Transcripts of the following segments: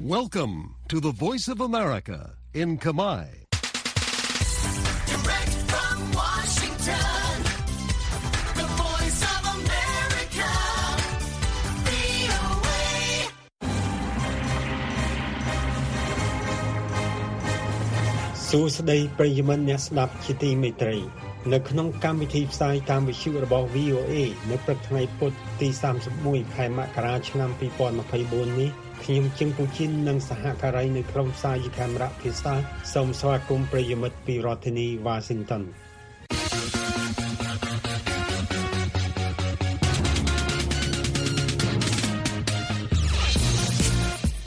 Welcome to the Voice of America in Kamai. Direct from Washington, the voice of America, VOA. សួស្តីប្រិយមិត្តអ្នកស្ដាប់ជាទីមេត្រី នៅក្នុងកម្មវិធីផ្សាយតាមវិទ្យុរបស់ VOA នៅព្រឹកថ្ងៃពុធទី31ខែមករាឆ្នាំ2024នេះ ខ្ញុំជឹងពូជីននិងសហការីនៅក្រុមផ្សាយកាមេរ៉ាភាសាសូមស្វាគមន៍ប្រិយមិត្តពីរដ្ឋធានី Washington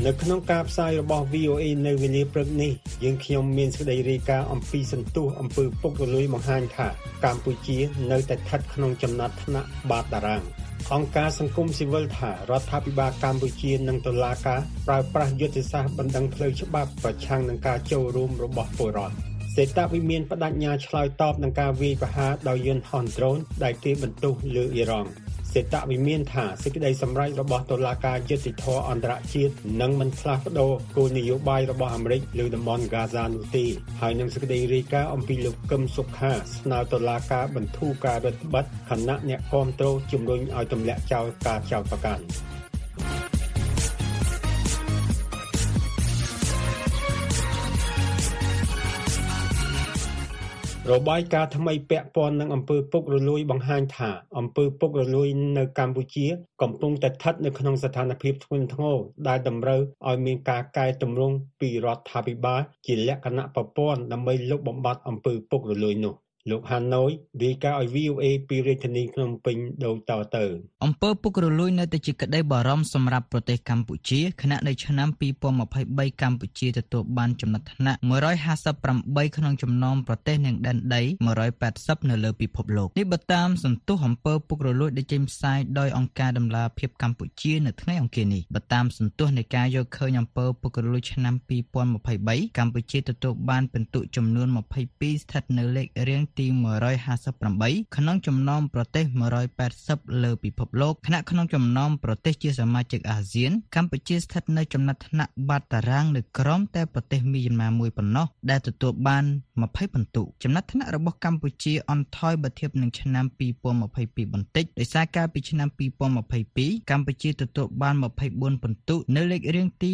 នៅក្នុងការផ្សាយរបស់ VOA នៅវេលាព្រឹកនេះយើងខ្ញុំមានសេចក្តីរាយការណ៍អំពីសន្ទុះអំពើពុករលួយបង្ហាញថាកម្ពុជានៅតែស្ថិតក្នុងចំណាត់ថ្នាក់បាតតារាង អង្គការសង្គមស៊ីវិលថារដ្ឋាភិបាលកម្ពុជានិងតុលាការប្រើប្រាស់យុទ្ធសាស្ត្របណ្ដឹងផ្លូវច្បាប់ប្រឆាំងនឹងការចូលរួមរបស់ពលរដ្ឋសេតវិមានបដិញ្ញាឆ្លើយតបនឹងការវាយប្រហារដោយយន្តហោះដ្រូនដែលគេបន្ទោសលើអ៊ីរ៉ង់ សេតវិមានថាសេចក្តីសម្រេចរបស់តុលាការយុត្តិធម៌អន្តរជាតិនឹងមិនផ្លាស់ប្ដូរគោលនយោបាយរបស់អាមេរិកលើតំបន់ហ្គាហ្សានោះទេហើយនឹងសេចក្តីរាយការណ៍អំពីលោកកឹមសុខាស្នើតុលាការបន្ធូរការរដ្ឋបတ်ខណៈអ្នកគាំទ្រជំរុញឲ្យទម្លាក់ចោលការចោទប្រកាន់ បាយការណ៍ថ្មីពាក់ព័ន្ធនឹងអំពើពុករលួយបង្ហាញថាអំពើពុករលួយនៅកម្ពុជា កំពុងតែស្ថិតនៅក្នុងស្ថានភាពធ្ងន់ធ្ងរដែលតម្រូវឲ្យមានការកែតម្រង់ពីរដ្ឋាភិបាលជាលក្ខណៈប្រព័ន្ធដើម្បីលុបបំបាត់អំពើពុករលួយនោះ លោកហាណូយរាយការណ៍ឲ្យ VOA ពីរាជធានីភ្នំពេញដូចតទៅអំពើពុករលួយនៅតែជាក្តីបារម្ភសម្រាប់ប្រទេសកម្ពុជាខណៈនៅឆ្នាំ2023កម្ពុជាទទួលបានចំណាត់ថ្នាក់158ក្នុងចំណោមប្រទេសនិងដែនដី180នៅលើពិភពលោកនេះបើតាមសន្ទុះអំពើពុករលួយដែលចេញផ្សាយដោយអង្គការដំឡាភិបកម្ពុជានៅថ្ងៃអង្គារនេះបើតាមសន្ទុះនៃការយកឃើញអំពើពុករលួយឆ្នាំ2023កម្ពុជាទទួលបានពិន្ទុចំនួន22ស្ថិតនៅលេខរៀងទី158ក្នុងចំណោមប្រទេស180លើពិភពលោកខណៈក្នុងចំណោមប្រទេសជាសមាជិកអាស៊ាន កម្ពុជាស្ថិតនៅចំណាត់ថ្នាក់បាតតារាងនៅក្រោមតែប្រទេសមីយ៉ាន់ម៉ាមួយប៉ុណ្ណោះដែលទទួលបាន20ពិន្ទុចំណាត់ថ្នាក់របស់កម្ពុជាអន់ថយបើធៀបនឹងឆ្នាំ2022បន្តិចដោយសារកាលពីឆ្នាំ2022កម្ពុជាទទួលបាន24ពិន្ទុនៅលេខរៀងទី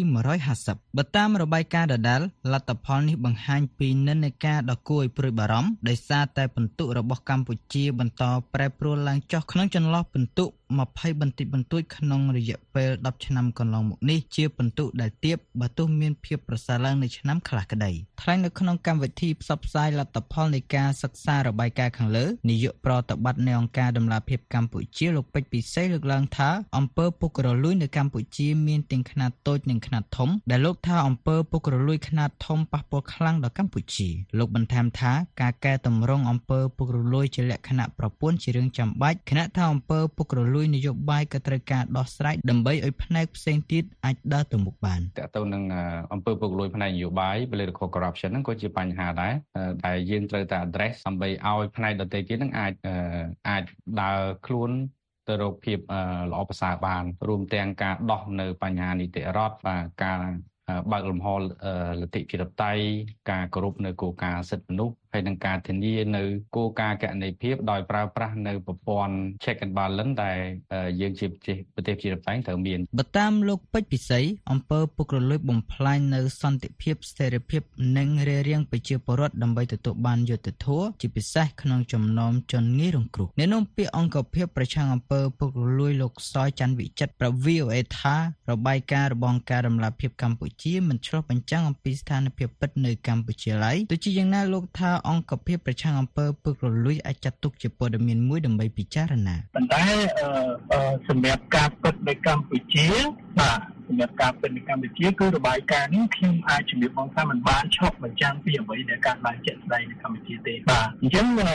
150បើតាមរបាយការណ៍ដដែលលទ្ធផលនេះបង្ហាញពីនិន្នាការដ៏គួរឲ្យព្រួយបារម្ភដោយសារតែពិន្ទុរបស់កម្ពុជាបន្តប្រែប្រួលឡើងចុះក្នុងចន្លោះពិន្ទុ 20បន្តិចបន្តួចក្នុងរយៈពេល10ឆ្នាំកន្លងមកនេះជាពិន្ទុដែលទាបបើទោះមានភាពប្រសើរឡើងនៅឆ្នាំខ្លះក្តីថ្លែងនៅក្នុងកម្មវិធីផ្សព្វផ្សាយលទ្ធផលនៃការសិក្សារបាយការណ៍ខាងលើនាយកប្រតិបត្តិនៃអង្គការដំឡាភិបកម្ពុជាលោកពេជ្រពិសីលើកឡើងថាអំពើពុករលួយនៅកម្ពុជាមានទាំងខ្នាតតូចនិងខ្នាតធំដែលលោកថាអំពើពុករលួយខ្នាតធំប៉ះពាល់ខ្លាំងដល់កម្ពុជាលោកបន្ថែមថាការកែតម្រង់អំពើពុករលួយជាលក្ខណៈប្រព័ន្ធជារឿងចាំបាច់ខណៈថាអំពើពុករលួយនយោបាយក៏ត្រូវការដោះស្រាយដើម្បីឲ្យផ្នែកផ្សេងទៀតអាចដើរទៅមុខបានតើទៅនឹងអង្គើពុករលួយផ្នែកនយោបាយ political corruption ហ្នឹងក៏ជាបញ្ហាដែរអឺដែលយើងត្រូវតែ address ដើម្បីឲ្យផ្នែកដទៃទៀតហ្នឹងអាចអឺអាចដើរខ្លួនទៅរកភាពអឺល្អប្រសើរបាន រួមទាំងការដោះនៅបញ្ហានីតិរដ្ឋបាទការអឺបើកលំហលទ្ធិប្រជាធិបតេយ្យការគោរពនៅគោលការណ៍សិទ្ធិមនុស្សហើយនឹងការធានានៅគោលការណ៍កណន័យភាពដោយប្រើប្រាស់នៅប្រព័ន្ធ check and balance ដែលយើងជាប្រទេសប្រទេសជាតែងត្រូវមានបើតាមលោកពេជ្រពិសីអំពើពុករលួយបំផ្លាញនៅសន្តិភាពស្ថិរភាពនិងរារាំងប្រជាពលរដ្ឋដើម្បីទទួលបានយុត្តិធម៌ជាពិសេសក្នុងចំណោមជនងាយរងគ្រោះអ្នកនាំពាក្យអង្គភាពប្រឆាំងអំពើពុករលួយលោកសយច័ន្ទវិចិត្រប្រាប់ VOA ថារបាយការណ៍របស់អង្គការរំលាភភាពកម្ពុជាមិនឆ្លុះបញ្ចាំងអំពីស្ថានភាពពិតនៅកម្ពុជាឡើយទោះជាយ៉ាងណាលោកថាអង្គភាពប្រឆាំងអំពើពុករលួយអាចចាត់ទុកជាព័ត៌មានមួយដើម្បីពិចារណាប៉ុន្តែអឺអឺសម្រាប់ការពិតនៅកម្ពុជាបាទសម្រាប់ការពិតនៅកម្ពុជាគឺរបាយការណ៍នេះខ្ញុំអាចជំរាបបងថាมันបានឈប់បញ្ចាំងពីអ្វីដែលកើតឡើងជាក់ស្ដែងនៅកម្ពុជាទេបាទអញ្ចឹងអឺ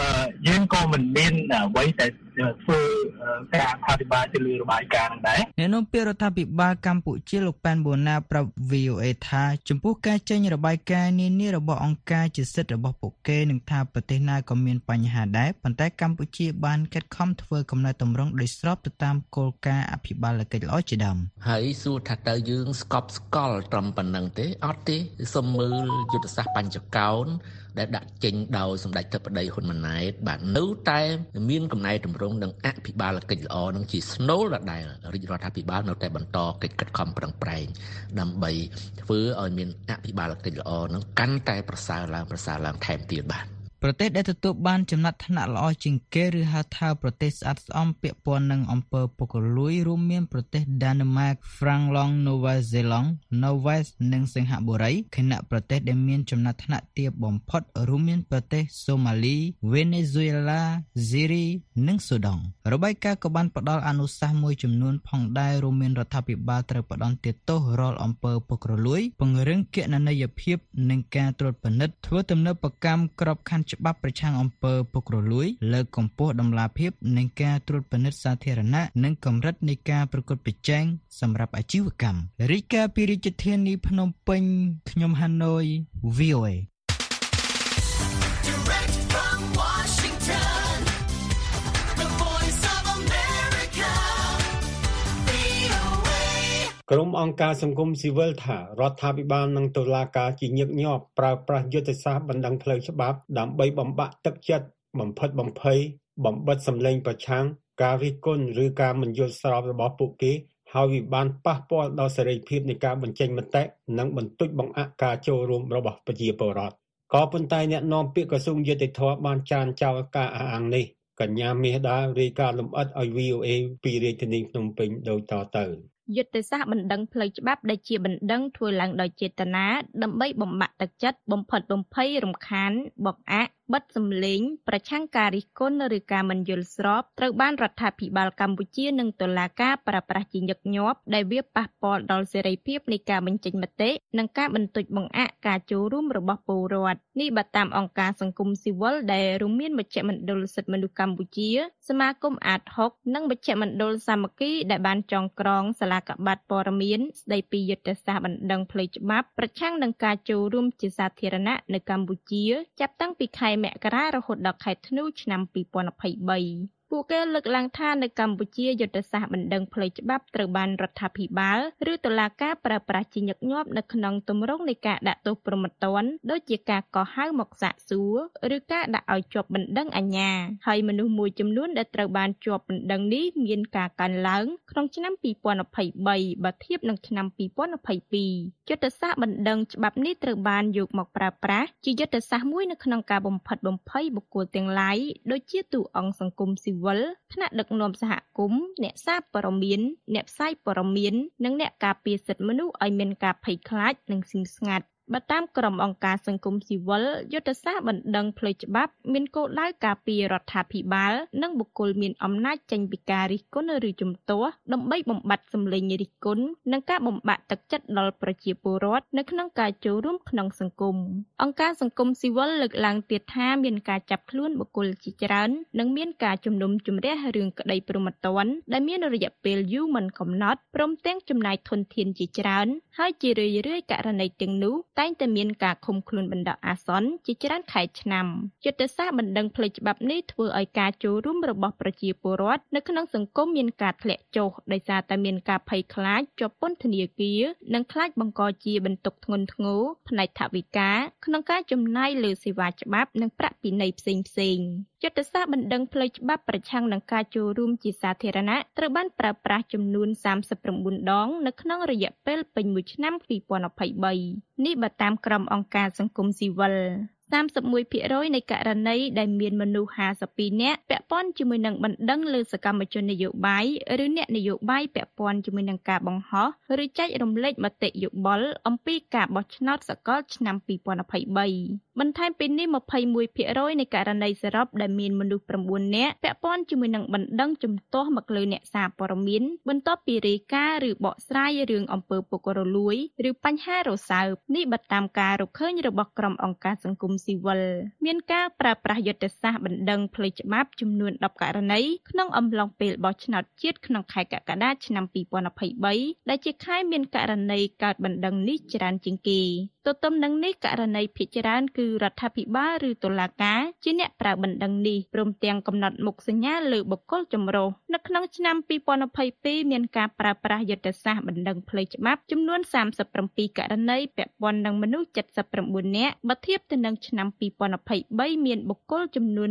យើងក៏មិនមានអ្វីដែលធ្វើអឺការអធិប្បាយទៅលើរបាយការណ៍ហ្នឹងដែរអ្នកនាំពាក្យរដ្ឋាភិបាលកម្ពុជាលោកប៉ែនបូណាប្រាប់ VOA ថាចំពោះការចេញរបាយការណ៍នានារបស់អង្គការជាសិទ្ធិរបស់ពួកគេនឹងថាប្រទេសណាក៏មានបញ្ហាដែរប៉ុន្តែកម្ពុជាបានខិតខំធ្វើកំណែតម្រង់ដោយស្របទៅតាមគោលការណ៍អភិបាលកិច្ចល្អជាដើមហើយសួរថាតើយើងស្កប់ស្កល់ត្រឹមប៉ុណ្្នឹងទេអត់ទេសុំមើលយុទ្ធសាស្ត្របញ្ចកោណ ដែលដាក់ចេញដោយសម្ដេចទឹកប្តីហ៊ុនម៉ាណែតបាទនៅតែមានកំណែតម្រង់និងអភិបាលកិច្ចល្អនឹងជាស្នូលដដែលរាជរដ្ឋាភិបាលនៅតែបន្តកិច្ចខិតខំប្រឹងប្រែងដើម្បីធ្វើឲ្យមានអភិបាលកិច្ចល្អនឹងកាន់តែប្រសើរឡើងប្រសើរឡើងថែមទៀតបាទ ប្រទេសដែលទទួលបានចំណាត់ថ្នាក់ល្អជាងគេឬហៅថាប្រទេសស្អាតស្អំពាក់ព័ន្ធនឹងអំពើពុករលួយរួមមានប្រទេសដាណឺម៉ាក ហ្វ្រាំងឡង់នូវែលសេឡង់ណូវែសនិងសិង្ហបុរីខណៈប្រទេសដែលមានចំណាត់ថ្នាក់ទាបបំផុតរួមមានប្រទេសសូម៉ាលីវេណេស៊ុយអេឡាស៊ីរីនិងស៊ូដង់របាយការណ៍ក៏បានផ្ដល់អនុសាសន៍មួយចំនួនផងដែររួមមានរដ្ឋាភិបាលត្រូវផ្ដន់ទោសរាល់អំពើពុករលួយ ពង្រឹងគណនេយ្យភាពនិងការត្រួតពិនិត្យធ្វើទំនើបកម្មក្របខ័ណ្ឌច្បាប់ប្រឆាំងអំពើពុករលួយ លើកកម្ពស់ដំណាភាពនៃការត្រួតពិនិត្យសាធារណៈនិងកម្រិតនៃការប្រកួតប្រជែងសម្រាប់អាជីវកម្មរាយការណ៍ពីរាជធានីភ្នំពេញខ្ញុំហាណូយ VOA Direct from ក្រុមអង្គការសង្គមស៊ីវិលថារដ្ឋាភិបាលនិងតុលាការជាញឹកញាប់ប្រើប្រាស់យុទ្ធសាស្ត្របណ្ដឹងផ្លូវច្បាប់ដើម្បីបំបាក់ទឹកចិត្តបំផិតបំភ័យបំបិតសម្លេងប្រឆាំងការរិះគន់ឬការមិនយល់ស្របរបស់ពួកគេហើយវាបានប៉ះពាល់ដល់សេរីភាពនៃការបញ្ចេញមតិនិងបន្ទុចបង្អាក់ការចូលរួមរបស់ប្រជាពលរដ្ឋក៏ប៉ុន្តែអ្នកនាំពាក្យក្រសួងយុតិធម៌បានចានចោលការអះអាងនេះកញ្ញាមាសដារាយការណ៍លម្អិតឲ្យ VOA ពីរាជធានីភ្នំពេញដូចតទៅ យុទ្ធសាស្ត្របណ្ដឹងផ្លូវច្បាប់ដែលជាបណ្ដឹងធ្វើឡើងដោយចេតនាដើម្បីបំបាក់ទឹកចិត្តបំផិតបំភ័យរំខានបង្អាក់បិទសម្លេង ប្រឆាំងការរិះគន់ឬការមិនយល់ស្របត្រូវបានរដ្ឋាភិបាលកម្ពុជានិងតុលាការប្រើប្រាស់ជាញឹកញាប់ដែលវាប៉ះពាល់ដល់សេរីភាពនៃការបញ្ចេញមតិនិងការបន្ទុចបង្អាក់ការចូលរួមរបស់ពលរដ្ឋនេះបើតាមអង្គការសង្គមស៊ីវិលដែលរួមមានមជ្ឈមណ្ឌលសិទ្ធិមនុស្សកម្ពុជា សមាគមអាត6និងមជ្ឈមណ្ឌលសាមគ្គីដែលបានចងក្រងសាលាកបាត់ព័ត៌មានស្ដីពីយុទ្ធសាស្ត្របណ្ដឹងផ្លូវច្បាប់ប្រឆាំងនឹងការចូលរួមជាសាធារណៈនៅកម្ពុជា ចាប់តាំងពីខែមករារហូតដល់ខែធ្នូ ឆ្នាំ2023 ពួកគេលើកឡើងថានៅកម្ពុជាយុទ្ធសាស្ត្របណ្ដឹងផ្លូវច្បាប់ត្រូវបានរដ្ឋាភិបាលឬតុលាការប្រើប្រាស់ជាញឹកញាប់នៅក្នុងទម្រង់នៃការដាក់ទោសប្រមទ័នដូចជាការកោះហៅមកសាកសួរឬការដាក់ឲ្យជាប់បណ្ដឹងអាជ្ញាហើយមនុស្សមួយចំនួនដែលត្រូវបានជាប់បណ្ដឹងនេះមានការកើនឡើងក្នុងឆ្នាំ2023បើធៀបនឹងឆ្នាំ2022យុទ្ធសាស្ត្របណ្ដឹងច្បាប់នេះត្រូវបានយកមកប្រើប្រាស់ជាយុទ្ធសាស្ត្រមួយនៅក្នុងការបំផិតបំភ័យបុគ្គលទាំងឡាយដូចជាទូអង្គសង្គមស៊ីវិលថ្នាក់ដឹកនាំសហគមន៍អ្នកសារព័ត៌មាន អ្នកផ្សាយព័ត៌មាន និងអ្នកការពារសិទ្ធិមនុស្សឲ្យមានការភ័យខ្លាចនិងស្ងៀមស្ងាត់ បើតាមក្រុមអង្គការសង្គមស៊ីវិលយុទ្ធសាស្ត្របណ្ដឹងផ្លូវច្បាប់មានគោលដៅការពាររដ្ឋាភិបាល និងបុគ្គលមានអំណាចចេញពីការរិះគន់ឬជំទាស់ដើម្បីបំបត្តិសម្លេងរិះគន់និងការបំបាក់ទឹកចិត្តដល់ប្រជាពលរដ្ឋនៅក្នុងការចូលរួមក្នុងសង្គមអង្គការសង្គមស៊ីវិលលើកឡើងទៀតថាមានការចាប់ខ្លួនបុគ្គលជាច្រើន និងមានការជំនុំជម្រះរឿងក្តីប្រមត្តនដែលមានរយៈពេលយូរមិនកំណត់ព្រមទាំងចំណាយធនធានជាច្រើន ហើយជារឿយៗករណីទាំងនោះតែងតែមានការឃុំខ្លួនបណ្ដោះអាសន្នជាច្រើនខែឆ្នាំយុទ្ធសាស្ត្របណ្ដឹងផ្លូវច្បាប់នេះធ្វើឲ្យការចូលរួមរបស់ប្រជាពលរដ្ឋនៅក្នុងសង្គមមានការធ្លាក់ចុះដោយសារតែមានការភ័យខ្លាចជាប់ពន្ធនាគារនិងខ្លាចបង្កជាបន្ទុកធ្ងន់ធ្ងរផ្នែកថវិកាក្នុងការចំណាយលើសេវាច្បាប់និងប្រាក់ពិន័យផ្សេងផ្សេងៗ យុទ្ធសាស្ត្របណ្ដឹងផ្លូវច្បាប់ប្រឆាំងនឹងការចូលរួមជាសាធារណៈត្រូវបានប្រើប្រាស់ចំនួន39ដង នៅក្នុងរយៈពេលពេញមួយឆ្នាំ2023នេះបើតាមក្រុមអង្គការសង្គមស៊ីវិល31%នៃករណីដែលមានមនុស្ស52នាក់ពាក់ព័ន្ធជាមួយនឹងបណ្ដឹងលើសកម្មជននយោបាយឬអ្នកនយោបាយពាក់ព័ន្ធជាមួយនឹងការបង្ហោះឬចែករំលែកមតិយោបល់អំពីការបោះឆ្នោតសកលឆ្នាំ2023បន្ថែមពីនេះ21%នៃករណីសរុបដែលមានមនុស្ស9នាក់ពាក់ព័ន្ធជាមួយនឹងបណ្ដឹងជំទាស់មកលើអ្នកសារព័ត៌មានបន្ទាប់ពីរាយការណ៍ឬបកស្រាយរឿងអំពើពុករលួយឬបញ្ហារសើបនេះបើតាមការរកឃើញរបស់ក្រុមអង្គការសង្គមស៊ីវិលមានការប្រើប្រាស់យុទ្ធសាស្ត្របណ្ដឹងផ្លូវច្បាប់ចំនួន10ករណីក្នុងអំឡុងពេលបោះឆ្នោតជាតិក្នុងខែកក្កដាឆ្នាំ2023ដែលជាខែមានករណីកើតបណ្ដឹងនេះច្រើនជាងគេទន្ទឹមនឹងនេះករណីភាគច្រើនគឺគឺរដ្ឋាភិបាលឬតុលាការជាអ្នកប្រើបណ្ដឹងនេះព្រមទាំងកំណត់មុខសញ្ញាលើបុគ្គលចម្រុះនៅក្នុងឆ្នាំ2022មានការប្រើប្រាស់យុទ្ធសាស្ត្របណ្ដឹងផ្លូវច្បាប់ចំនួន37ករណីពាក់ព័ន្ធនឹងមនុស្ស79នាក់បើធៀបទៅនឹងឆ្នាំ2023មានបុគ្គលចំនួន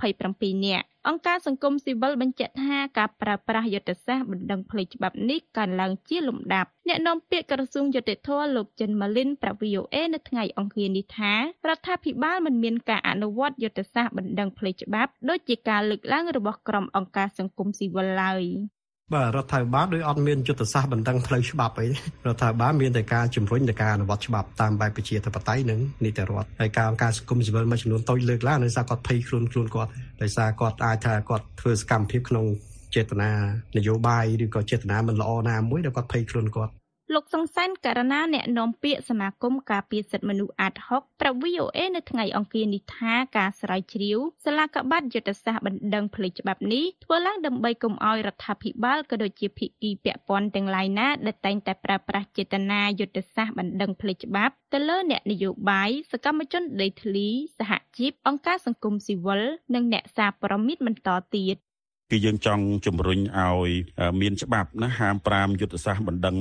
127នាក់អង្គការសង្គមស៊ីវិលបញ្ជាក់ថាការប្រើប្រាស់យុទ្ធសាស្ត្របណ្ដឹងផ្លូវច្បាប់នេះកើនឡើងជាលំដាប់អ្នកនាំពាក្យក្រសួងយុតិធធលោកចិនម៉ាលីនប្រាប់ VOA នៅថ្ងៃអង្គារនេះថារដ្ឋាភិបាលមិនមានការអនុវត្តយុទ្ធសាស្ត្របណ្ដឹងផ្លូវច្បាប់ដូចជាការលើកឡើងរបស់ក្រុមអង្គការសង្គមស៊ីវិលឡើយ។ បាទរដ្ឋាភិបាលដោយអត់មានយុទ្ធសាស្ត្របណ្ដឹងផ្លូវច្បាប់អីរដ្ឋាភិបាលមានតែការជំរុញទៅការអនុវត្តច្បាប់តាមបែបប្រជាធិបតេយ្យនិងនីតិរដ្ឋហើយការអង្គការសង្គមស៊ីវិលមួយចំនួនតូចលើកឡើងដោយសារគាត់ភ័យខ្លួនខ្លួនគាត់ដោយសារគាត់អាចថាគាត់ធ្វើសកម្មភាពក្នុងចេតនានយោបាយឬក៏ចេតនាមិនល្អណាមួយដែលគាត់ភ័យខ្លួនគាត់ លោកសង្សានករណាអ្នកនាំពាក្យសមាគមការពារសិទ្ធិមនុស្សអាត6ប្រាប់ VOA នៅថ្ងៃអង្គារនេះថាការស្រាវជ្រាវសាលាកបាត់យុទ្ធសាស្ត្របណ្ដឹងផ្លូវច្បាប់នេះធ្វើឡើងដើម្បីកុំឲ្យរដ្ឋាភិបាលក៏ដូចជាភាគីពាក់ព័ន្ធទាំងឡាយណាដែលតែងតែប្រើប្រាស់ចេតនាយុទ្ធសាស្ត្របណ្ដឹងផ្លូវច្បាប់ទៅលើអ្នកនយោបាយសកម្មជនដេតធ្លីសហជីពអង្គការសង្គមស៊ីវិលនិងអ្នកសារព័ត៌មានបន្តទៀត គឺយើងចង់ជំរុញឲ្យមានច្បាប់ណាហាម5យុទ្ធសាស្ត្របណ្ដឹង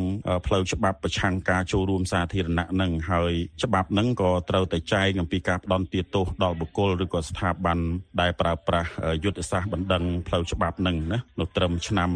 ផ្លូវច្បាប់ប្រឆាំងការចូលរួមសាធារណៈនឹងហើយច្បាប់នឹងក៏ត្រូវតែចែងអំពីការផ្ដន់ទាទោសដល់បុគ្គលឬក៏ស្ថាប័នដែលប្រើប្រាស់យុទ្ធសាស្ត្របណ្ដឹងផ្លូវច្បាប់នឹងណានៅត្រឹមឆ្នាំ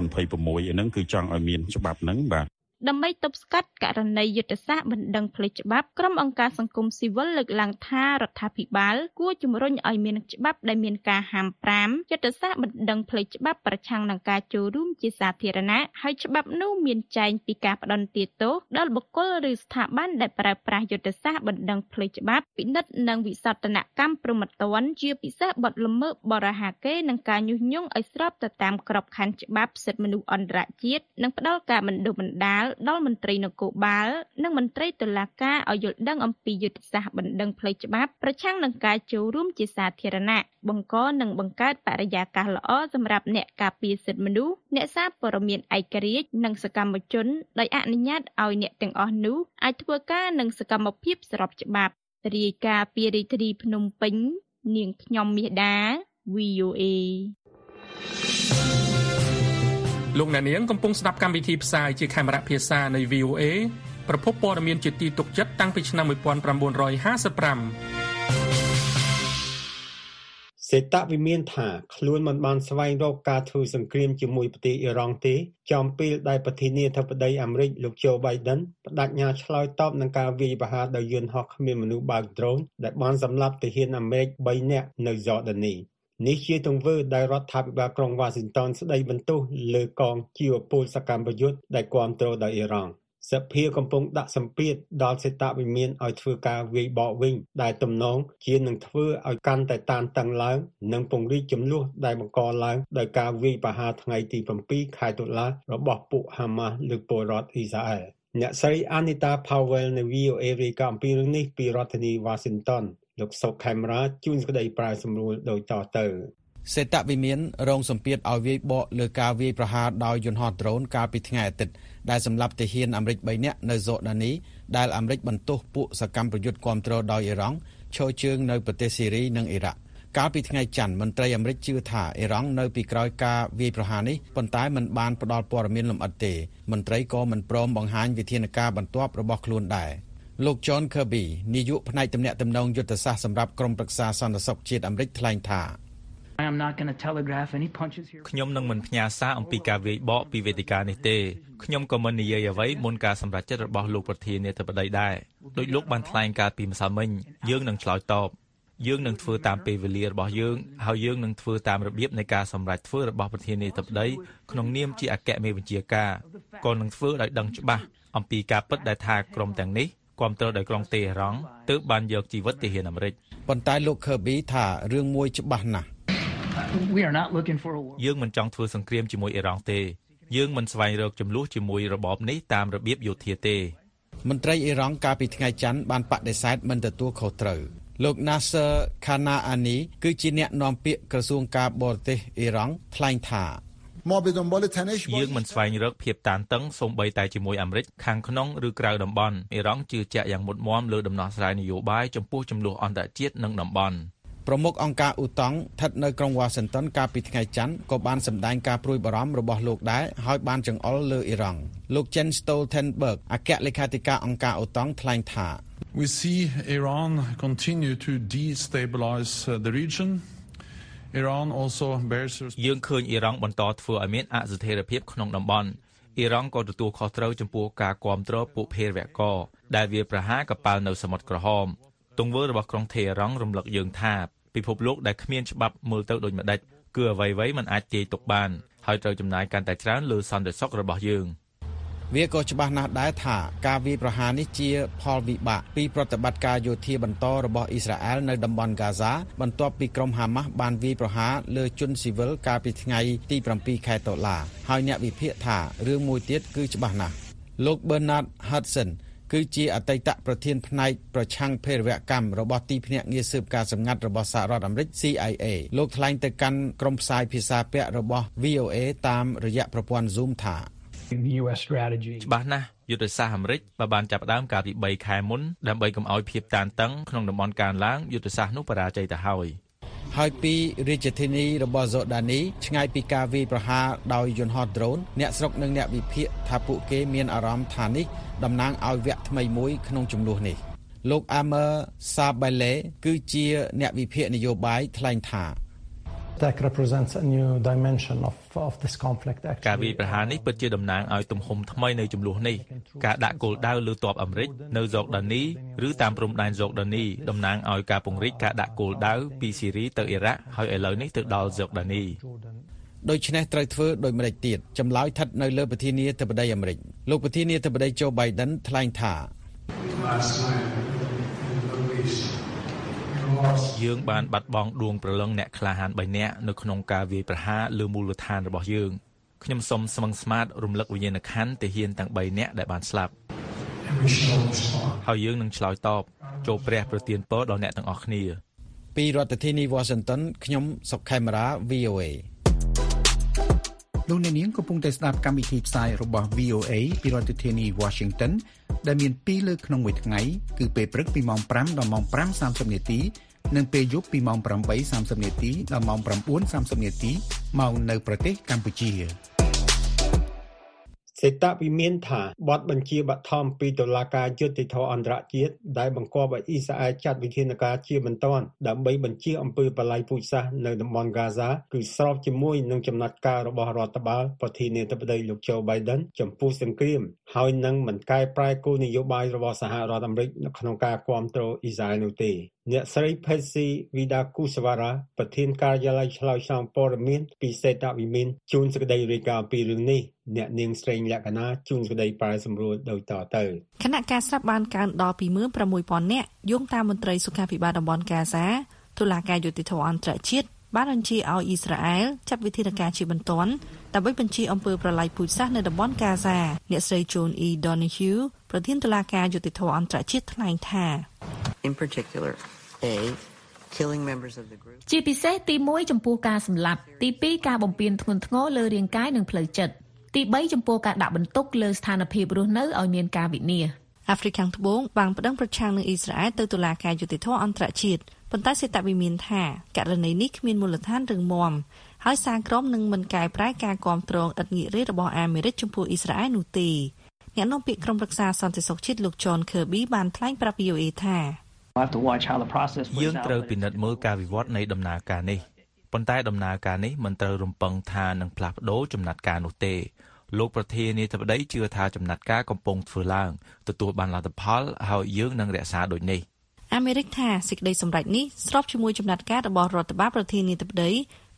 2026ហ្នឹងគឺចង់ឲ្យមានច្បាប់ហ្នឹងបាទ ដើម្បីទប់ស្កាត់ករណីយុទ្ធសាស្ត្របណ្ដឹងផ្លូវច្បាប់ក្រុមអង្គការសង្គមស៊ីវិលលើកឡើងថារដ្ឋាភិបាលគួរជំរុញឲ្យមានច្បាប់ដែលមានការហាម5យុទ្ធសាស្ត្របណ្ដឹងផ្លូវច្បាប់ប្រឆាំងនឹងការចូលរួមជាសាធារណៈហើយច្បាប់នោះមានចែងពីការផ្ដន្ទាទោសដល់បុគ្គលឬស្ថាប័នដែលប្រើប្រាស់យុទ្ធសាស្ត្របណ្ដឹងផ្លូវច្បាប់ពិនិត្យនិងវិសោធនកម្មព្រហ្មទណ្ឌជាពិសេសបទល្មើសបរិហាកេនិងការញុះញង់ឲ្យស្របទៅតាមក្របខ័ណ្ឌច្បាប់សិទ្ធិមនុស្សអន្តរជាតិនិងផ្ដល់ការបណ្ដុះបណ្ដាលដល់មន្ត្រីនគរបាល និងមន្ត្រីតុលាការឲ្យយល់ដឹងអំពីយុទ្ធសាស្ត្របណ្ដឹងផ្លូវច្បាប់ប្រឆាំងនឹងការចូលរួមជាសាធារណៈបង្កនិងបង្កើតបរិយាកាសល្អសម្រាប់អ្នកការពារសិទ្ធិមនុស្សអ្នកសារព័ត៌មានឯករាជ្យនិងសកម្មជនដោយអនុញ្ញាតឲ្យអ្នកទាំងអស់នោះអាចធ្វើការនឹងសកម្មភាពស្របច្បាប់រាយការណ៍ពីរាជធានីភ្នំពេញ នាងខ្ញុំមាសដា VOA លោកអ្នកនាងកំពុងស្ដាប់កម្មវិធីផ្សាយជាខេមរៈភាសានៃ VOA ប្រភពព័ត៌មានជាទីទុកចិត្តតាំងពីឆ្នាំ1955សេតវិមានថាខ្លួនមិនបានស្វែងរកការធ្វើសង្គ្រាមជាមួយប្រទេសអ៊ីរ៉ង់ទេចំពេលដែលប្រធានាធិបតីអាមេរិកលោកโจ Biden បដិញ្ញាឆ្លើយតបនឹងការវាយប្រហារដោយយន្តហោះគ្មានមនុស្សបើកដ្រូនដែលបានសម្លាប់ទាហានអាមេរិក3នាក់នៅយ៉ូដានី នេះជាទង្វើដែលរដ្ឋាភិបាលក្រុងវ៉ាស៊ីនតោនស្ដីបន្ទោសលើកងជីវពលសកម្មប្រយុទ្ធដែលគ្រប់គ្រងដោយអ៊ីរ៉ង់សភាកំពុងដាក់សម្ពាធដល់សេតវិមានឲ្យធ្វើការវាយបកវិញ ដែលទំនងជានឹងធ្វើឲ្យកាន់តែតានតឹងឡើង និងពង្រីកចំនួនដែលបង្កឡើងដោយការវាយប្រហារថ្ងៃទី7ខែតុលារបស់ពួកហាម៉ាស់លើពលរដ្ឋអ៊ីស្រាអែលអ្នកស្រី Anita Powell នៅ VOA រាយការណ៍អំពីរឿងនេះពីរដ្ឋធានី Washington លោកសុកខេមរាជួនក្តីប្រាយសម្រួលដោយតទៅសេតវិមានរងសម្ពាធឲ្យវាយបកលើការវាយប្រហារដោយយន្តហោះដ្រូនកាលពីថ្ងៃអាទិត្យដែលសម្លាប់ទាហានអាមេរិក3នាក់នៅសូដានីដែលអាមេរិកបន្ទោសពួកសកម្មប្រយុទ្ធគាំទ្រដោយអ៊ីរ៉ង់ឈរជើងនៅប្រទេសស៊ីរីនិងអ៊ីរ៉ាក់កាលពីថ្ងៃច័ន្ទមន្ត្រីអាមេរិកជឿថាអ៊ីរ៉ង់នៅពីក្រោយការវាយប្រហារនេះប៉ុន្តែមិនបានផ្ដល់ព័ត៌មានលម្អិតទេមន្ត្រីក៏មិនព្រមបង្ហាញវិធានការបន្ទាប់របស់ខ្លួនដែរ លោក John Kirby នាយកផ្នែកទំនាក់ទំនងយុទ្ធសាស្ត្រសម្រាប់ក្រមប្រឹក្សាសន្តិសុខជាតិអាមេរិកថ្លែងថាខ្ញុំនឹងមិនផ្ញើសារអំពីការវាយបកពីវេទិកានេះទេខ្ញុំក៏មិននិយាយអ្វីមុនការសម្រេចចិត្តរបស់លោកប្រធានាធិបតីដែរដោយលោកបានថ្លែងកាលពីម្សិលមិញយើងនឹងឆ្លើយតបយើងនឹងធ្វើតាមពេលវេលារបស់យើងហើយយើងនឹងធ្វើតាមរបៀបនៃការសម្រេចធ្វើរបស់ប្រធានាធិបតីក្នុងនាមជាអគ្គមេបញ្ជាការក៏នឹងធ្វើដោយដឹងច្បាស់អំពីការពិតដែលថាក្រុមទាំងនេះ គ្រប់គ្រងដោយក្រុងតេហេរ៉ង់ទើបបានយកជីវិតទាហានអាមេរិកប៉ុន្តែលោក Kirby ថារឿងមួយច្បាស់ណាស់យើងមិនចង់ធ្វើសង្គ្រាមជាមួយអ៊ីរ៉ង់ទេយើងមិនស្វែងរកចំនួនជាមួយរបបនេះតាមរបៀបយោធាទេមន្ត្រីអ៊ីរ៉ង់កាលពីថ្ងៃច័ន្ទបានបដិសេធមិនទទួលខុសត្រូវលោក Nasser Kanaani គឺជាអ្នកនាំពាក្យក្រសួងការបរទេសអ៊ីរ៉ង់ថ្លែងថា មកយើងមិនស្វែងរកភាពតានតឹងសូម្បីតែជាមួយអាមេរិកខាងក្នុងឬក្រៅតំបន់អ៊ីរ៉ង់ជឿជាក់យ៉ាងមុតមមលើដំណោះស្រាយនយោបាយចំពោះចំនួនអន្តរជាតិនិងតំបន់ប្រមុខអង្គការអ៊ូតង់ស្ថិតនៅក្រុងវ៉ាស៊ីនតោនកាលពីថ្ងៃច័ន្ទក៏បានសម្ដែងការព្រួយបារម្ភរបស់លោកដែរហើយបានចង្អុលលើអ៊ីរ៉ង់លោក Jens Stoltenberg អគ្គលេខាធិការអង្គការអ៊ូតង់ថ្លែងថា We see Iran continue to destabilize the region Iran also bears យើងឃើញអ៊ីរ៉ង់បន្តធ្វើឲ្យមានអស្ថិរភាពក្នុងតំបន់អ៊ីរ៉ង់ក៏ទទួលខុសត្រូវចំពោះការគ្រប់គ្រងពួកភេរវករដែលវាប្រហារកប៉ាល់នៅសមុទ្រក្រហមទង្វើរបស់ក្រុងថេរ៉ង់រំលឹកយើងថាពិភពលោកដែលគ្មានច្បាប់មើលទៅដូចម្ដេចគឺអ្វីៗមិនអាចទាយទុកបានហើយត្រូវចំណាយកាន់តែច្រើនលើសន្តិសុខរបស់យើង វាក៏ច្បាស់ណាស់ដែរថាការវាយប្រហារនេះជាផលវិបាកពីប្រតិបត្តិការយោធាបន្តរបស់អ៊ីស្រាអែលនៅតំបន់ហ្គាហ្សាបន្ទាប់ពីក្រុមហាម៉ាស់បានវាយប្រហារលើជនស៊ីវិលកាលពីថ្ងៃទី7ខែតុលាហើយអ្នកវិភាគថារឿងមួយទៀតគឺច្បាស់ណាស់លោក Bernard Hudson គឺជាអតីតប្រធានផ្នែកប្រឆាំងភេរវកម្មរបស់ទីភ្នាក់ងារស៊ើបការសម្ងាត់របស់សហរដ្ឋអាមេរិក CIA លោកថ្លែងទៅកាន់ក្រុមផ្សាយភាសាពាក្យរបស់ VOA តាមរយៈប្រព័ន្ធ Zoom ថា the US strategy ច្បាស់ណាស់យុទ្ធសាស្ត្រអាមេរិកបានចាប់ផ្ដើមកាលពី3ខែមុនដើម្បីកុំឲ្យភាពតានតឹងក្នុងតំបន់កើនឡើងយុទ្ធសាស្ត្រនោះបរាជ័យទៅហើយហើយពីរាជធានីរបស់សូដានីឆ្ងាយពីការវាយប្រហារដោយយន្តហោះដ្រូនអ្នកស្រុកនិងអ្នកវិភាគថាពួកគេមានអារម្មណ៍ថានេះតំណាងឲ្យវគ្គថ្មីមួយក្នុងចំនួននេះលោក Amer Sabele គឺជាអ្នកវិភាគនយោបាយថ្លែងថា that represents a new dimension of of this conflict actually ការវាយប្រហារនេះពិតជាតំណាងឲ្យទំហំថ្មីនៃចំនួននេះការដាក់គោលដៅលើទ័ពអាមេរិកនៅហ្សូដានីឬតាមព្រំដែនហ្សូដានីតំណាងឲ្យការពង្រីកការដាក់គោលដៅពីស៊ីរីទៅអ៊ីរ៉ាក់ហើយឥឡូវនេះទៅដល់ហ្សូដានីដូច្នេះត្រូវធ្វើដោយម្ដេចទៀតចម្លើយស្ថិតនៅលើប្រធានាធិបតីអាមេរិកលោកប្រធានាធិបតីโจ Biden ថ្លែងថា យើងបានបាត់បង់ដួងព្រលឹងអ្នកក្លាហាន3នាក់នៅក្នុងការវាយប្រហារលើមូលដ្ឋានរបស់យើងខ្ញុំសូមស្មឹងស្មាតរំលឹកវិញ្ញាណក្ខន្ធទាហានទាំង3នាក់ដែលបានស្លាប់ហើយយើងនឹងឆ្លើយតបចូលព្រះប្រទានពរដល់អ្នកទាំងអស់គ្នា ពីរដ្ឋធានី Washington ខ្ញុំសុកខេមរា VOA លោកអ្នកនាងកំពុងតែស្ដាប់កម្មវិធីផ្សាយរបស់ VOA ពីរដ្ឋធានី Washington ដែលមាន2លើកក្នុងមួយថ្ងៃគឺពេលព្រឹកពីម៉ោង5ដល់ម៉ោង5:30នាទី និងពេលយប់ពីម៉ោង8:30នាទីដល់ម៉ោង9:30នាទីមកនៅប្រទេសកម្ពុជាសេតវិមានថាបទបញ្ជាបឋមពីតុលាការយុតិធធអន្តរជាតិដែលបង្គាប់ឲ្យអ៊ីស្រាអែលចាត់វិធានការជាបន្ទាន់ដើម្បីបញ្ជាអំពើបល្ល័យពូជសាសន៍នៅតំបន់ហ្គាហ្សាគឺស្របជាមួយនឹងចំណាត់ការរបស់រដ្ឋបាលប្រធានាធិបតីលោកโจ Biden ចំពោះសង្គ្រាមហើយនឹងមិនកែប្រែគោលនយោបាយរបស់សហរដ្ឋអាមេរិកនៅក្នុងការគ្រប់គ្រងអ៊ីស្រាអែលនោះទេអ្នកស្រី Patsy Widakuswara ប្រធានការិយាល័យឆ្លើយឆ្លងព័ត៌មានពីសេតវិមានជូនសេចក្តីរាយការណ៍អំពីរឿងនេះអ្នកនាងស្រេងលក្ខណាជូនសេចក្តីប្រែសម្រួលដូចតទៅគណៈការស្លាប់បានកើនដល់26000នាក់យោងតាមមន្ត្រីសុខាភិបាលតំបន់កាហ្សាតុលាការយុតិធធអន្តរជាតិ បានបញ្ជាឲ្យអ៊ីស្រាអែលចាត់វិធានការជាបន្ទាន់ដើម្បីបញ្ជាអំពើប្រល័យពូជសាសន៍នៅតំបន់កាហ្សាអ្នកស្រី Joan E Donoghue ប្រធានតុលាការយុតិធធអន្តរជាតិថ្លែងថា In particular A killing members of the group ជាពិសេសទី1ចំពោះការសម្លាប់ទី2ការបំពានធ្ងន់ធ្ងរលើរាងកាយនិងផ្លូវចិត្តទី3ចំពោះការដាក់បន្ទុកលើស្ថានភាពរស់នៅឲ្យមានការវិនាសអាហ្វ្រិកខាងត្បូងបានប្តឹងប្រឆាំងនឹងអ៊ីស្រាអែលទៅតុលាការយុតិធធអន្តរជាតិ ប៉ុន្តែសេតវិមានថាករណីនេះគ្មានមូលដ្ឋានរឹងមាំហើយសារក្រមនឹងមិនកែប្រែការគ្រប់គ្រងឥតងាករេរបស់អាមេរិកចំពោះអ៊ីស្រាអែលនោះទេអ្នកនាំពាក្យក្រុមប្រឹក្សាសន្តិសុខជាតិលោក John Kirby បានថ្លែងប្រាប់ VOA ថាយើងត្រូវពិនិត្យមើលការវិវត្តនៃដំណើរការនេះប៉ុន្តែដំណើរការនេះមិនត្រូវរំពឹងថានឹងផ្លាស់ប្ដូរចំណាត់ការនោះទេលោកប្រធានាធិបតីជឿថាចំណាត់ការកំពុងធ្វើឡើងទទួលបានលទ្ធផលហើយយើងនឹងរក្សាដូចនេះ អាមេរិកថាសេចក្តីសម្រេចនេះស្របជាមួយចំណាត់ការរបស់រដ្ឋបាលប្រធានាធិបតី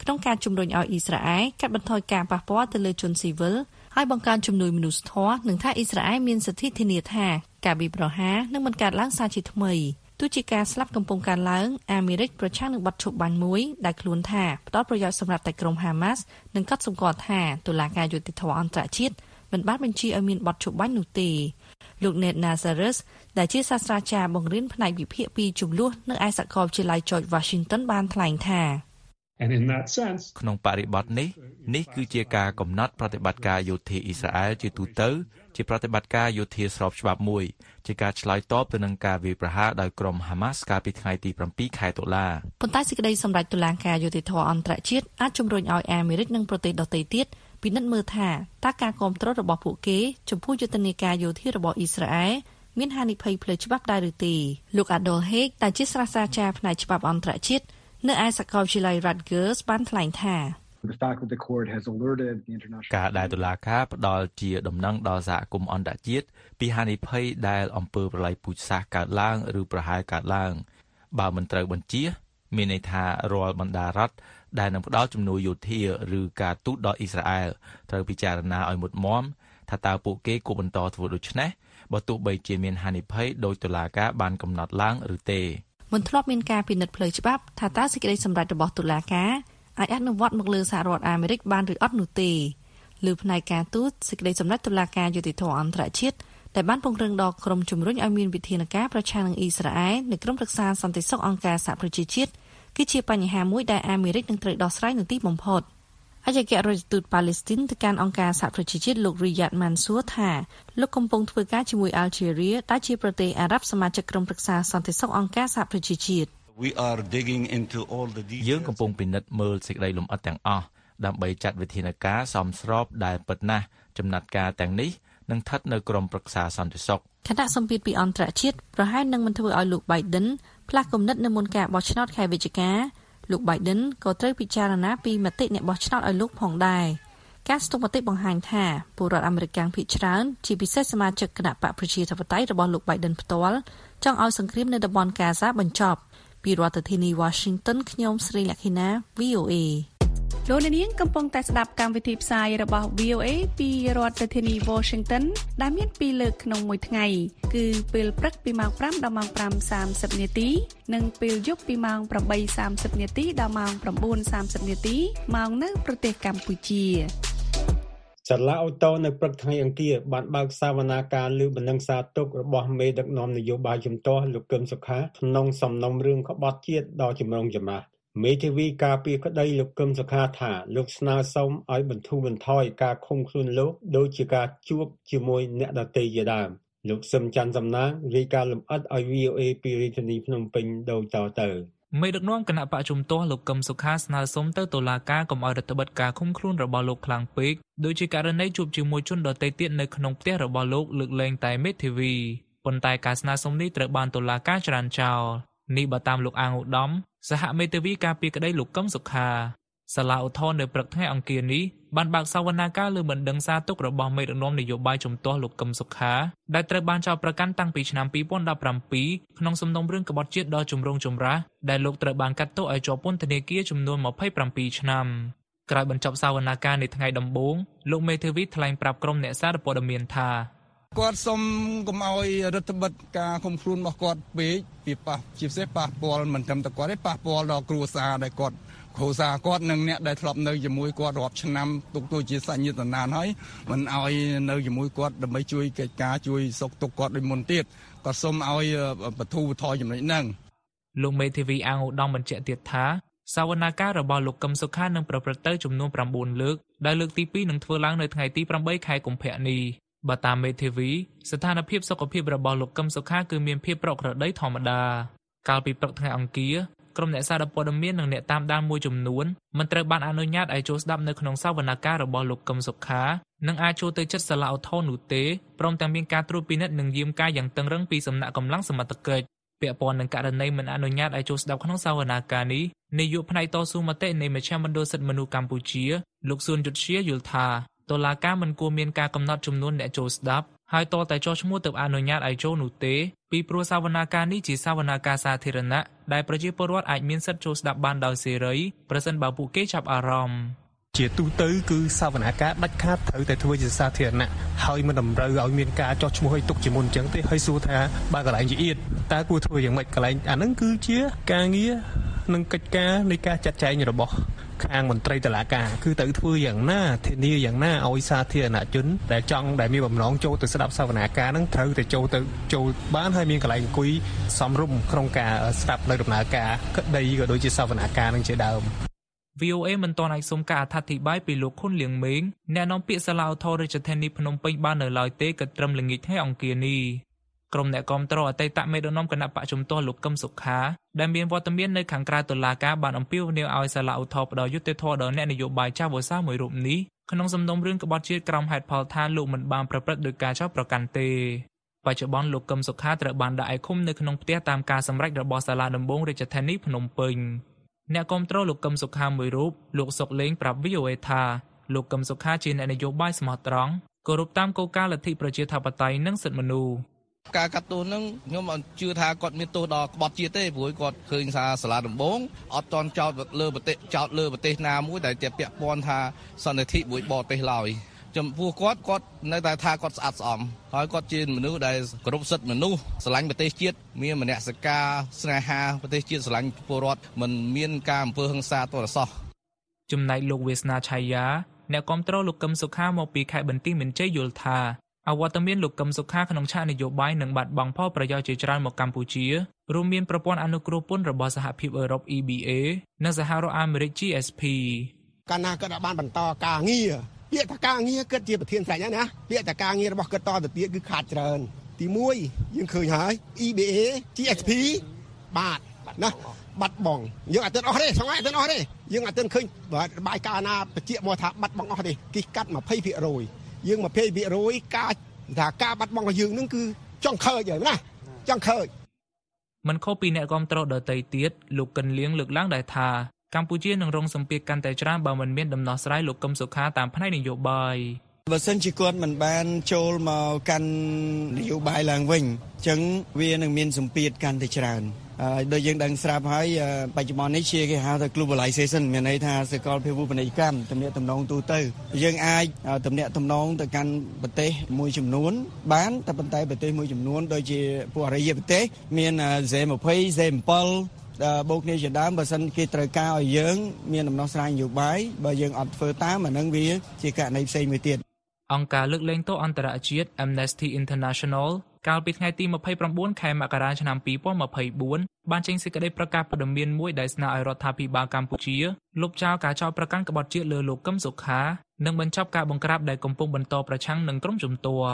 ក្នុងការជំរុញឲ្យអ៊ីស្រាអែលកាត់បន្ថយការប៉ះពាល់ទៅលើជនស៊ីវិលហើយបង្កើនជំនួយមនុស្សធម៌និងថាអ៊ីស្រាអែលមានសិទ្ធិធានាថាការវិប្រហារនឹងមិនកើតឡើងសាជាថ្មីទោះជាការស្លាប់កំពុងកើនឡើងអាមេរិកប្រឆាំងនឹងបទឈប់បាញ់មួយដែលខ្លួនថាផ្ដល់ប្រយោជន៍សម្រាប់តែក្រុមហាម៉ាស់និងកត់សម្គាល់ថាតុលាការយុតិធធអន្តរជាតិមិនបានបញ្ជាឲ្យមានបទឈប់បាញ់នោះទេ លោក Ned Nazarus ដែលជាសាស្ត្រាចារ្យបង្រៀនផ្នែកវិភាគពីចំនួននៅឯសាកលវិទ្យាល័យ George Washington បានថ្លែងថាក្នុងបរិបទនេះនេះគឺជាការកំណត់ប្រតិបត្តិការយោធាអ៊ីស្រាអែលជាទូទៅជាប្រតិបត្តិការយោធាស្របច្បាប់មួយជាការឆ្លើយតបទៅនឹងការវាយប្រហារដោយក្រុមហាម៉ាស់កាលពីថ្ងៃទី7ខែតុលាប៉ុន្តែសេចក្តីសម្រេចតុលាការយុតិធធអន្តរជាតិអាចជំរុញឲ្យអាមេរិកនិងប្រទេសដទៃទៀត ពិនិត្យមើលថាតើការគ្រប់គ្រងរបស់ពួកគេចំពោះយុទ្ធនាការយោធារបស់អ៊ីស្រាអែលមានហានិភ័យផ្លូវច្បាប់ដែរឬទេលោក Adol Haig ដែលជាសាស្ត្រាចារ្យផ្នែកច្បាប់អន្តរជាតិនៅឯសាកលវិទ្យាល័យ Rutgers បានថ្លែងថាការដែលតុលាការផ្ដល់ជាដំណឹងដល់សហគមន៍អន្តរជាតិពីហានិភ័យដែលអំពើប្រល័យពូជសាសន៍កើតឡើងឬប្រហែលកើតឡើង បើមិនត្រូវបញ្ជា មានន័យថារាល់បណ្ដារដ្ឋ ដែលនឹងផ្ដល់ជំនួយយោធាឬការទូតដល់អ៊ីស្រាអែលត្រូវពិចារណាឲ្យមុតមមថាតើពួកគេគួរបន្តធ្វើដូច្នេះបើទោះបីជាមានហានិភ័យដោយតុលាការបានកំណត់ឡើងឬទេមិនធ្លាប់មានការពិនិត្យផ្លូវច្បាប់ថាតើសេចក្តីសម្រេចរបស់តុលាការអាចអនុវត្តមកលើសហរដ្ឋអាមេរិកបានឬអត់នោះទេលើផ្នែកការទូតសេចក្តីសម្រេចតុលាការយុតិធធអន្តរជាតិដែលបានពង្រឹងដល់ក្រុមជំរុញឲ្យមានវិធានការប្រឆាំងនឹងអ៊ីស្រាអែលនៅក្រុមរក្សាសន្តិសុខអង្គការសហប្រជាជាតិ គឺជាបញ្ហាមួយដែលអាមេរិកនឹងត្រូវដោះស្រាយនៅទីបំផុតអគ្គរដ្ឋទូតប៉ាឡេស្ទីនទៅកាន់អង្គការសហប្រជាជាតិលោករីយ៉ាតម៉ាន់សួរថាលោកកំពុងធ្វើការជាមួយអាល់ជេរីដែលជាប្រទេសអារ៉ាប់សមាជិកក្រុមប្រឹក្សាសន្តិសុខអង្គការសហប្រជាជាតិ We are digging into all the details យើងកំពុងពិនិត្យមើលសេចក្តីលម្អិតទាំងអស់ដើម្បីចាត់វិធានការសមស្របដែលពិតណាស់ចំណាត់ការទាំងនេះនឹងស្ថិតនៅក្រមប្រឹក្សាសន្តិសុខគណៈសម្ពាធពីអន្តរជាតិប្រហែលនឹងមិនធ្វើឲ្យលោក Biden ផ្លាស់គំនិតនៅមុនការបោះឆ្នោតខែវិច្ឆិកាលោក Biden ក៏ត្រូវពិចារណាពីមតិអ្នកបោះឆ្នោតឲ្យលោកផងដែរការស្ទង់មតិបង្ហាញថាពលរដ្ឋអាមេរិកភាគច្រើនជាពិសេសសមាជិកគណៈបកប្រជាធិបតេយ្យរបស់លោក Biden ផ្ទាល់ចង់ឲ្យសង្គ្រាមនៅតំបន់កាហ្សាបញ្ចប់ពីរដ្ឋធានី Washington ខ្ញុំស្រីលក្ខិណា VOA លោកអ្នកនាងកំពុងតែស្ដាប់កម្មវិធីផ្សាយរបស់ VOA ពីរដ្ឋធានី Washington ដែលមាន2លើកក្នុងមួយថ្ងៃ គឺពេលព្រឹកពីម៉ោង5ដល់ម៉ោង5:30នាទីនិងពេលយប់ពីម៉ោង8:30នាទីដល់ម៉ោង9:30នាទីម៉ោងនៅប្រទេសកម្ពុជាសាឡាអូតូនៅព្រឹកថ្ងៃអង្គារបានបើកសវនាការលើបណ្ដឹងសារទុករបស់មេដឹកនាំនយោបាយជំទាស់លោកកឹមសុខាក្នុងសំណុំរឿងក្បត់ជាតិដ៏ចម្រូងចម្រាស មេធាវីការពីក្តីលោកកឹម សុខាថា លោកស្នើសុំឲ្យបន្ធូរបន្ថយការឃុំខ្លួនលោក ដូចជាការជួបជាមួយអ្នកដទៃជាដើមលោកសឹមច័ន្ទសំណាងរាយការណ៍លម្អិតឲ្យ VOA ពីរាជធានីភ្នំពេញដូចតទៅមេដឹកនាំគណៈបកជំទាស់លោកកឹមសុខាស្នើសុំទៅតុលាការកុំឲ្យរដ្ឋបិទការឃុំខ្លួនរបស់លោកខ្លាំងពេកដូចជាករណីជួបជាមួយជនដទៃទៀតនៅក្នុងផ្ទះរបស់លោកលើកលែងតែមេធាវីប៉ុន្តែការស្នើសុំនេះត្រូវបានតុលាការច្រានចោលនេះបើតាមលោកអាងឧត្តម សហមេធាវីការពីក្តីលោកកឹមសុខាសាលាឧទ្ធរនៅព្រឹកថ្ងៃអង្គារនេះបានបើកសវនាការលើបណ្ដឹងសារទុករបស់មេដឹកនាំនយោបាយជំទាស់លោកកឹមសុខាដែលត្រូវបានចោទប្រកាន់តាំងពីឆ្នាំ2017ក្នុងសំណុំរឿងក្បត់ជាតិដ៏ចម្រូងចម្រាសដែលលោកត្រូវបានកាត់ទោសឲ្យជាប់ពន្ធនាគារចំនួន27ឆ្នាំក្រោយបញ្ចប់សវនាការនៅថ្ងៃដំបូងលោកមេធាវីថ្លែងប្រាប់ក្រុមអ្នកសារព័ត៌មានថា គាត់សុំកុំឲ្យរដ្ឋបិទការឃុំខ្លួនរបស់គាត់ពេកពីប៉ះជាពិសេសប៉ះពាល់មិនត្រឹមតែគាត់ទេប៉ះពាល់ដល់គ្រួសារដែលគាត់គ្រួសារគាត់និងអ្នកដែលធ្លាប់នៅជាមួយគាត់រាប់ឆ្នាំទុកទោះជាសាច់ញាតិតំណានហើយមិនឲ្យនៅជាមួយគាត់ដើម្បីជួយកិច្ចការជួយសុខទុក្ខគាត់ដូចមុនទៀតក៏សូមឲ្យបទូបថយចំណុចហ្នឹងលោកមេធាវីអាងឧត្តមបញ្ជាក់ទៀតថាសវនាការរបស់លោកកឹមសុខានឹងប្រព្រឹត្តទៅចំនួន9លើកដែលលើកទី2នឹងធ្វើឡើងនៅថ្ងៃទី8ខែកុម្ភៈនេះ បើតាមមេធាវីស្ថានភាពសុខភាពរបស់លោកកឹមសុខាគឺមានភាពប្រក្រតីធម្មតាកាលពីព្រឹកថ្ងៃអង្គារក្រុមអ្នកសារព័ត៌មាននិងអ្នកតាមដានមួយចំនួនមិនត្រូវបានអនុញ្ញាតឲ្យចូលស្ដាប់នៅក្នុងសវនកម្មរបស់លោកកឹមសុខានិងអាចចូលទៅជិតសាលាឧទ្ធរនោះទេព្រមទាំងមានការត្រួតពិនិត្យនិងយាមកាយយ៉ាងតឹងរឹងពីសំណាក់កម្លាំងសមត្ថកិច្ចពាក់ព័ន្ធនឹងករណីមិនអនុញ្ញាតឲ្យចូលស្ដាប់ក្នុងសវនាការនេះនាយកផ្នែកតស៊ូមតិនៃមជ្ឈមណ្ឌលសិទ្ធិមនុស្សកម្ពុជាលោកសួនយុទ្ធជាយល់ថា តុលាការមិនគួរមានការកំណត់ចំនួនអ្នកចូលស្ដាប់ហើយតតែចោះឈ្មោះទៅអនុញ្ញាតឲ្យចូលនោះទេពីព្រោះសវនាការនេះជាសវនាការសាធារណៈដែលប្រជាពលរដ្ឋអាចមានសិទ្ធិចូលស្ដាប់បានដោយសេរីប្រសិនបើពួកគេចាប់អារម្មណ៍ជាទូទៅគឺសវនាការដាច់ខាតត្រូវតែធ្វើជាសាធារណៈហើយមិនតម្រូវឲ្យមានការចោះឈ្មោះឲ្យទុកជាមុនអញ្ចឹងទេហើយសួរថាបើកន្លែងជាអៀតតើគួរធ្វើយ៉ាងម៉េចកន្លែងអាហ្នឹងគឺជាការងារនិងកិច្ចការនៃការចាត់ចែងរបស់ ខាងមន្ត្រីតុលាការគឺត្រូវធ្វើយ៉ាងណាធានាយ៉ាងណាឲ្យសាធារណជនដែលចង់ដែលមានបំណងចូលទៅស្ដាប់សវនាការហ្នឹងត្រូវតែចូលទៅចូលបានហើយមានកន្លែងអង្គុយសមរម្យក្នុងការស្ដាប់នៅដំណើរការក្តីក៏ដូចជាសវនាការនឹងជាដើម VOA មិនទាន់អាចសុំការអធិប្បាយពីលោកខុនលៀងមេងអ្នកនាំពាក្យសាឡាឧទ្ធររាជធានីភ្នំពេញបាននៅឡើយទេគិតត្រឹមល្ងាចថ្ងៃអង្គារនេះ ក្រុមអ្នកគាំទ្រអតីតមេដឹកនាំគណៈបកជំទាស់លោកកឹមសុខាដែលមានវត្តមាននៅខាងក្រៅតុលាការបានអំពាវនាវឲ្យសាឡាឧទ្ធរផ្ដល់យុត្តិធម៌ដល់អ្នកនយោបាយចាស់វស្សាមួយរូបនេះក្នុងសំណុំរឿងក្បត់ជាតិក្រមហេតុផលថាលោកមិនបានប្រព្រឹត្តដោយការចោទប្រកាន់ទេបច្ចុប្បន្នលោកកឹមសុខាត្រូវបានដាក់ឯឃុំនៅក្នុងផ្ទះតាមការសម្រេចរបស់សាលាដំបងរាជធានីភ្នំពេញអ្នកគាំទ្រលោកកឹមសុខាមួយរូបលោកសុកលេងប្រាប់ VOA ថាលោកកឹមសុខាជាអ្នកនយោបាយស្មោះត្រង់គោរពតាមគោលការណ៍លទ្ធិប្រជាធិបតេយ្យនិងសិទ្ធិមនុស្ស ការកាត់ទោសហ្នឹងខ្ញុំអត់ជឿថាគាត់មានទោសដល់ក្បត់ជាតិទេព្រោះគាត់ឃើញថាសាលាដំបងអត់តន់ចោតលើប្រទេសចោតលើប្រទេសណាមួយដែលតែពាក់ព័ន្ធថាសន្តិភាពមួយបរទេសឡើយចំពោះគាត់គាត់នៅតែថាគាត់ស្អាតស្អំហើយគាត់ជាមនុស្សដែលគោរពសិទ្ធិមនុស្សស្រឡាញ់ប្រទេសជាតិមានមនសិការស្នេហាប្រទេសជាតិស្រឡាញ់ពលរដ្ឋមិនមានការអំពើហិង្សាទោះសោះចំណែកលោកវាសនាឆៃយ៉ាអ្នកគាំទ្រលោកកឹមសុខាមកពីខេត្តបន្ទាយមានជ័យយល់ថា អវត្តមានលោកកឹមសុខាក្នុងឆាកនយោបាយនឹងបាត់បង់ផលប្រយោជន៍ជាច្រើនមកកម្ពុជា រួមមានប្រព័ន្ធអនុគ្រោះពន្ធរបស់សហភាពអឺរ៉ុប EBA និងសហរដ្ឋអាមេរិក GSP កាលណាគាត់បានបន្តការងារពាក្យថាការងារគិតជាប្រធានស្រេចហើយណាពាក្យថាការងាររបស់គាត់តទៅទៀតគឺខាតច្រើន ទី1យើងឃើញហើយ EBA GSP បាទណាបាត់បង់យើងអត់ទាន់អស់ទេសងអត់ទាន់អស់ទេយើងអត់ទាន់ឃើញបាយការណាបញ្ជាក់មកថាបាត់បង់អស់ទេគេកាត់20% យើង20%ការថាការបាត់បង់របស់យើងនឹងគឺចង់ឃើញហើយណាចង់ឃើញមិនខុសពីអ្នកគ្រប់គ្រងដទៃទៀតលោកកិនលៀងលើកឡើងដែរថាកម្ពុជានឹងរងសម្ពាធកាន់តែច្រើនបើមិនមានដំណោះស្រាយលោកកឹមសុខាតាមផ្នែកនយោបាយបើសិនជាគាត់មិនបានចូលមកកាន់នយោបាយឡើងវិញអញ្ចឹងវានឹងមានសម្ពាធកាន់តែច្រើន ដោយយើងដឹងស្រាប់ហើយបច្ចុប្បន្ននេះជាគេហៅថា globalization មានន័យថាសកលភាវូបនីយកម្មទំនាក់ទំនងទូទៅយើងអាចទំនាក់ទំនងទៅកាន់ប្រទេសមួយចំនួន បានតែប៉ុន្តែប្រទេសមួយចំនួនដូចជាពួកអរិយប្រទេសមាន Z20 Z7 បូកគ្នាជាដើមបើសិនគេត្រូវការឲ្យយើង មានដំណោះស្រាយនយោបាយបើយើងអត់ធ្វើតាមអានឹងវាជាករណីផ្សេងមួយទៀតអង្គការលើកលែងទោសអន្តរជាតិ Amnesty International កាលពីថ្ងៃទី29ខែមករាឆ្នាំ2024បានចេញសេចក្តីប្រកាសព័ត៌មានមួយដែលស្នើឲ្យរដ្ឋាភិបាលកម្ពុជាលុបចោលការចោទប្រកាន់ក្បត់ជាតិលើលោកកឹមសុខានិងបញ្ចប់ការបង្ក្រាបដែលកំពុងបន្តប្រឆាំងនឹងក្រុមជំទាស់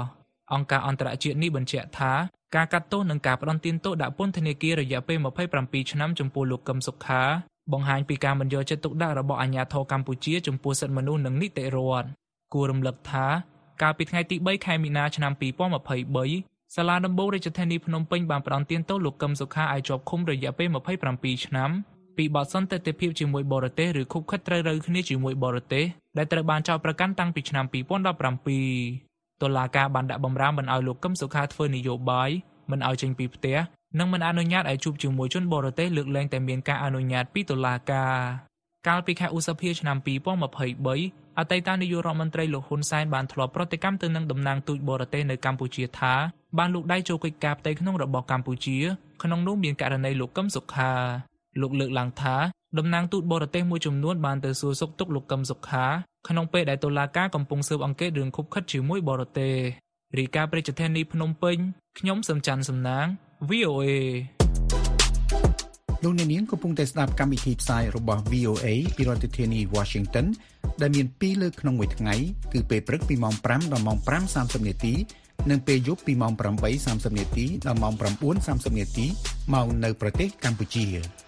អង្គការអន្តរជាតិនេះបញ្ជាក់ថាការកាត់ទោសនិងការផ្ដន្ទាទោសដាក់ពន្ធនាគាររយៈពេល27ឆ្នាំចំពោះលោកកឹមសុខាបង្ហាញពីការមិនយកចិត្តទុកដាក់របស់អាជ្ញាធរកម្ពុជាចំពោះសិទ្ធិមនុស្សនិងនីតិរដ្ឋគួររំលឹកថាកាលពីថ្ងៃទី3ខែមីនាឆ្នាំ2023 សាលាដំបងរាជធានីភ្នំពេញបានផ្ដន្ទាទោសលោកកឹមសុខាឲ្យជាប់ឃុំរយៈពេល27ឆ្នាំពីបទសន្តិទិភាពជាមួយបរទេសឬខុបខិតត្រូវរើគ្នាជាមួយបរទេសដែលត្រូវបានចោទប្រកាន់តាំងពីឆ្នាំ2017តុលាការបានដាក់បម្រាមមិនឲ្យលោកកឹមសុខាធ្វើនយោបាយមិនឲ្យចេញពីផ្ទះនិងមិនអនុញ្ញាតឲ្យជួបជាមួយជនបរទេសលើកលែងតែមានការអនុញ្ញាតពីតុលាការកាលពីខែឧសភាឆ្នាំ2023 អតីតនាយករដ្ឋមន្ត្រីលោកហ៊ុនសែនបានធ្លាប់ប្រតិកម្មទៅនឹងតំណាងទូតបរទេសនៅកម្ពុជាថាបានលូកដៃចូលកិច្ចការផ្ទៃក្នុងរបស់កម្ពុជាក្នុងនោះមានករណីលោកកឹមសុខាលោកលើកឡើងថាតំណាងទូតបរទេសមួយចំនួនបានទៅសួរសុខទុក្ខលោកកឹមសុខាក្នុងពេលដែលតុលាការកំពុងស៊ើបអង្កេតរឿងខុបខិតជាមួយបរទេសរីកាប្រជាធានីភ្នំពេញខ្ញុំសំច័ន្ទសំណាង VOA លោកអ្នកនាងកំពុងតែស្ដាប់កម្មវិធីផ្សាយរបស់ VOA ពីរដ្ឋធានី Washington ដែលមាន2លើកក្នុងមួយថ្ងៃគឺពេលព្រឹកពីម៉ោង5ដល់ម៉ោង5:30នាទីនិងពេលយប់ពីម៉ោង8:30នាទីដល់ម៉ោង9:30នាទីមកនៅប្រទេសកម្ពុជា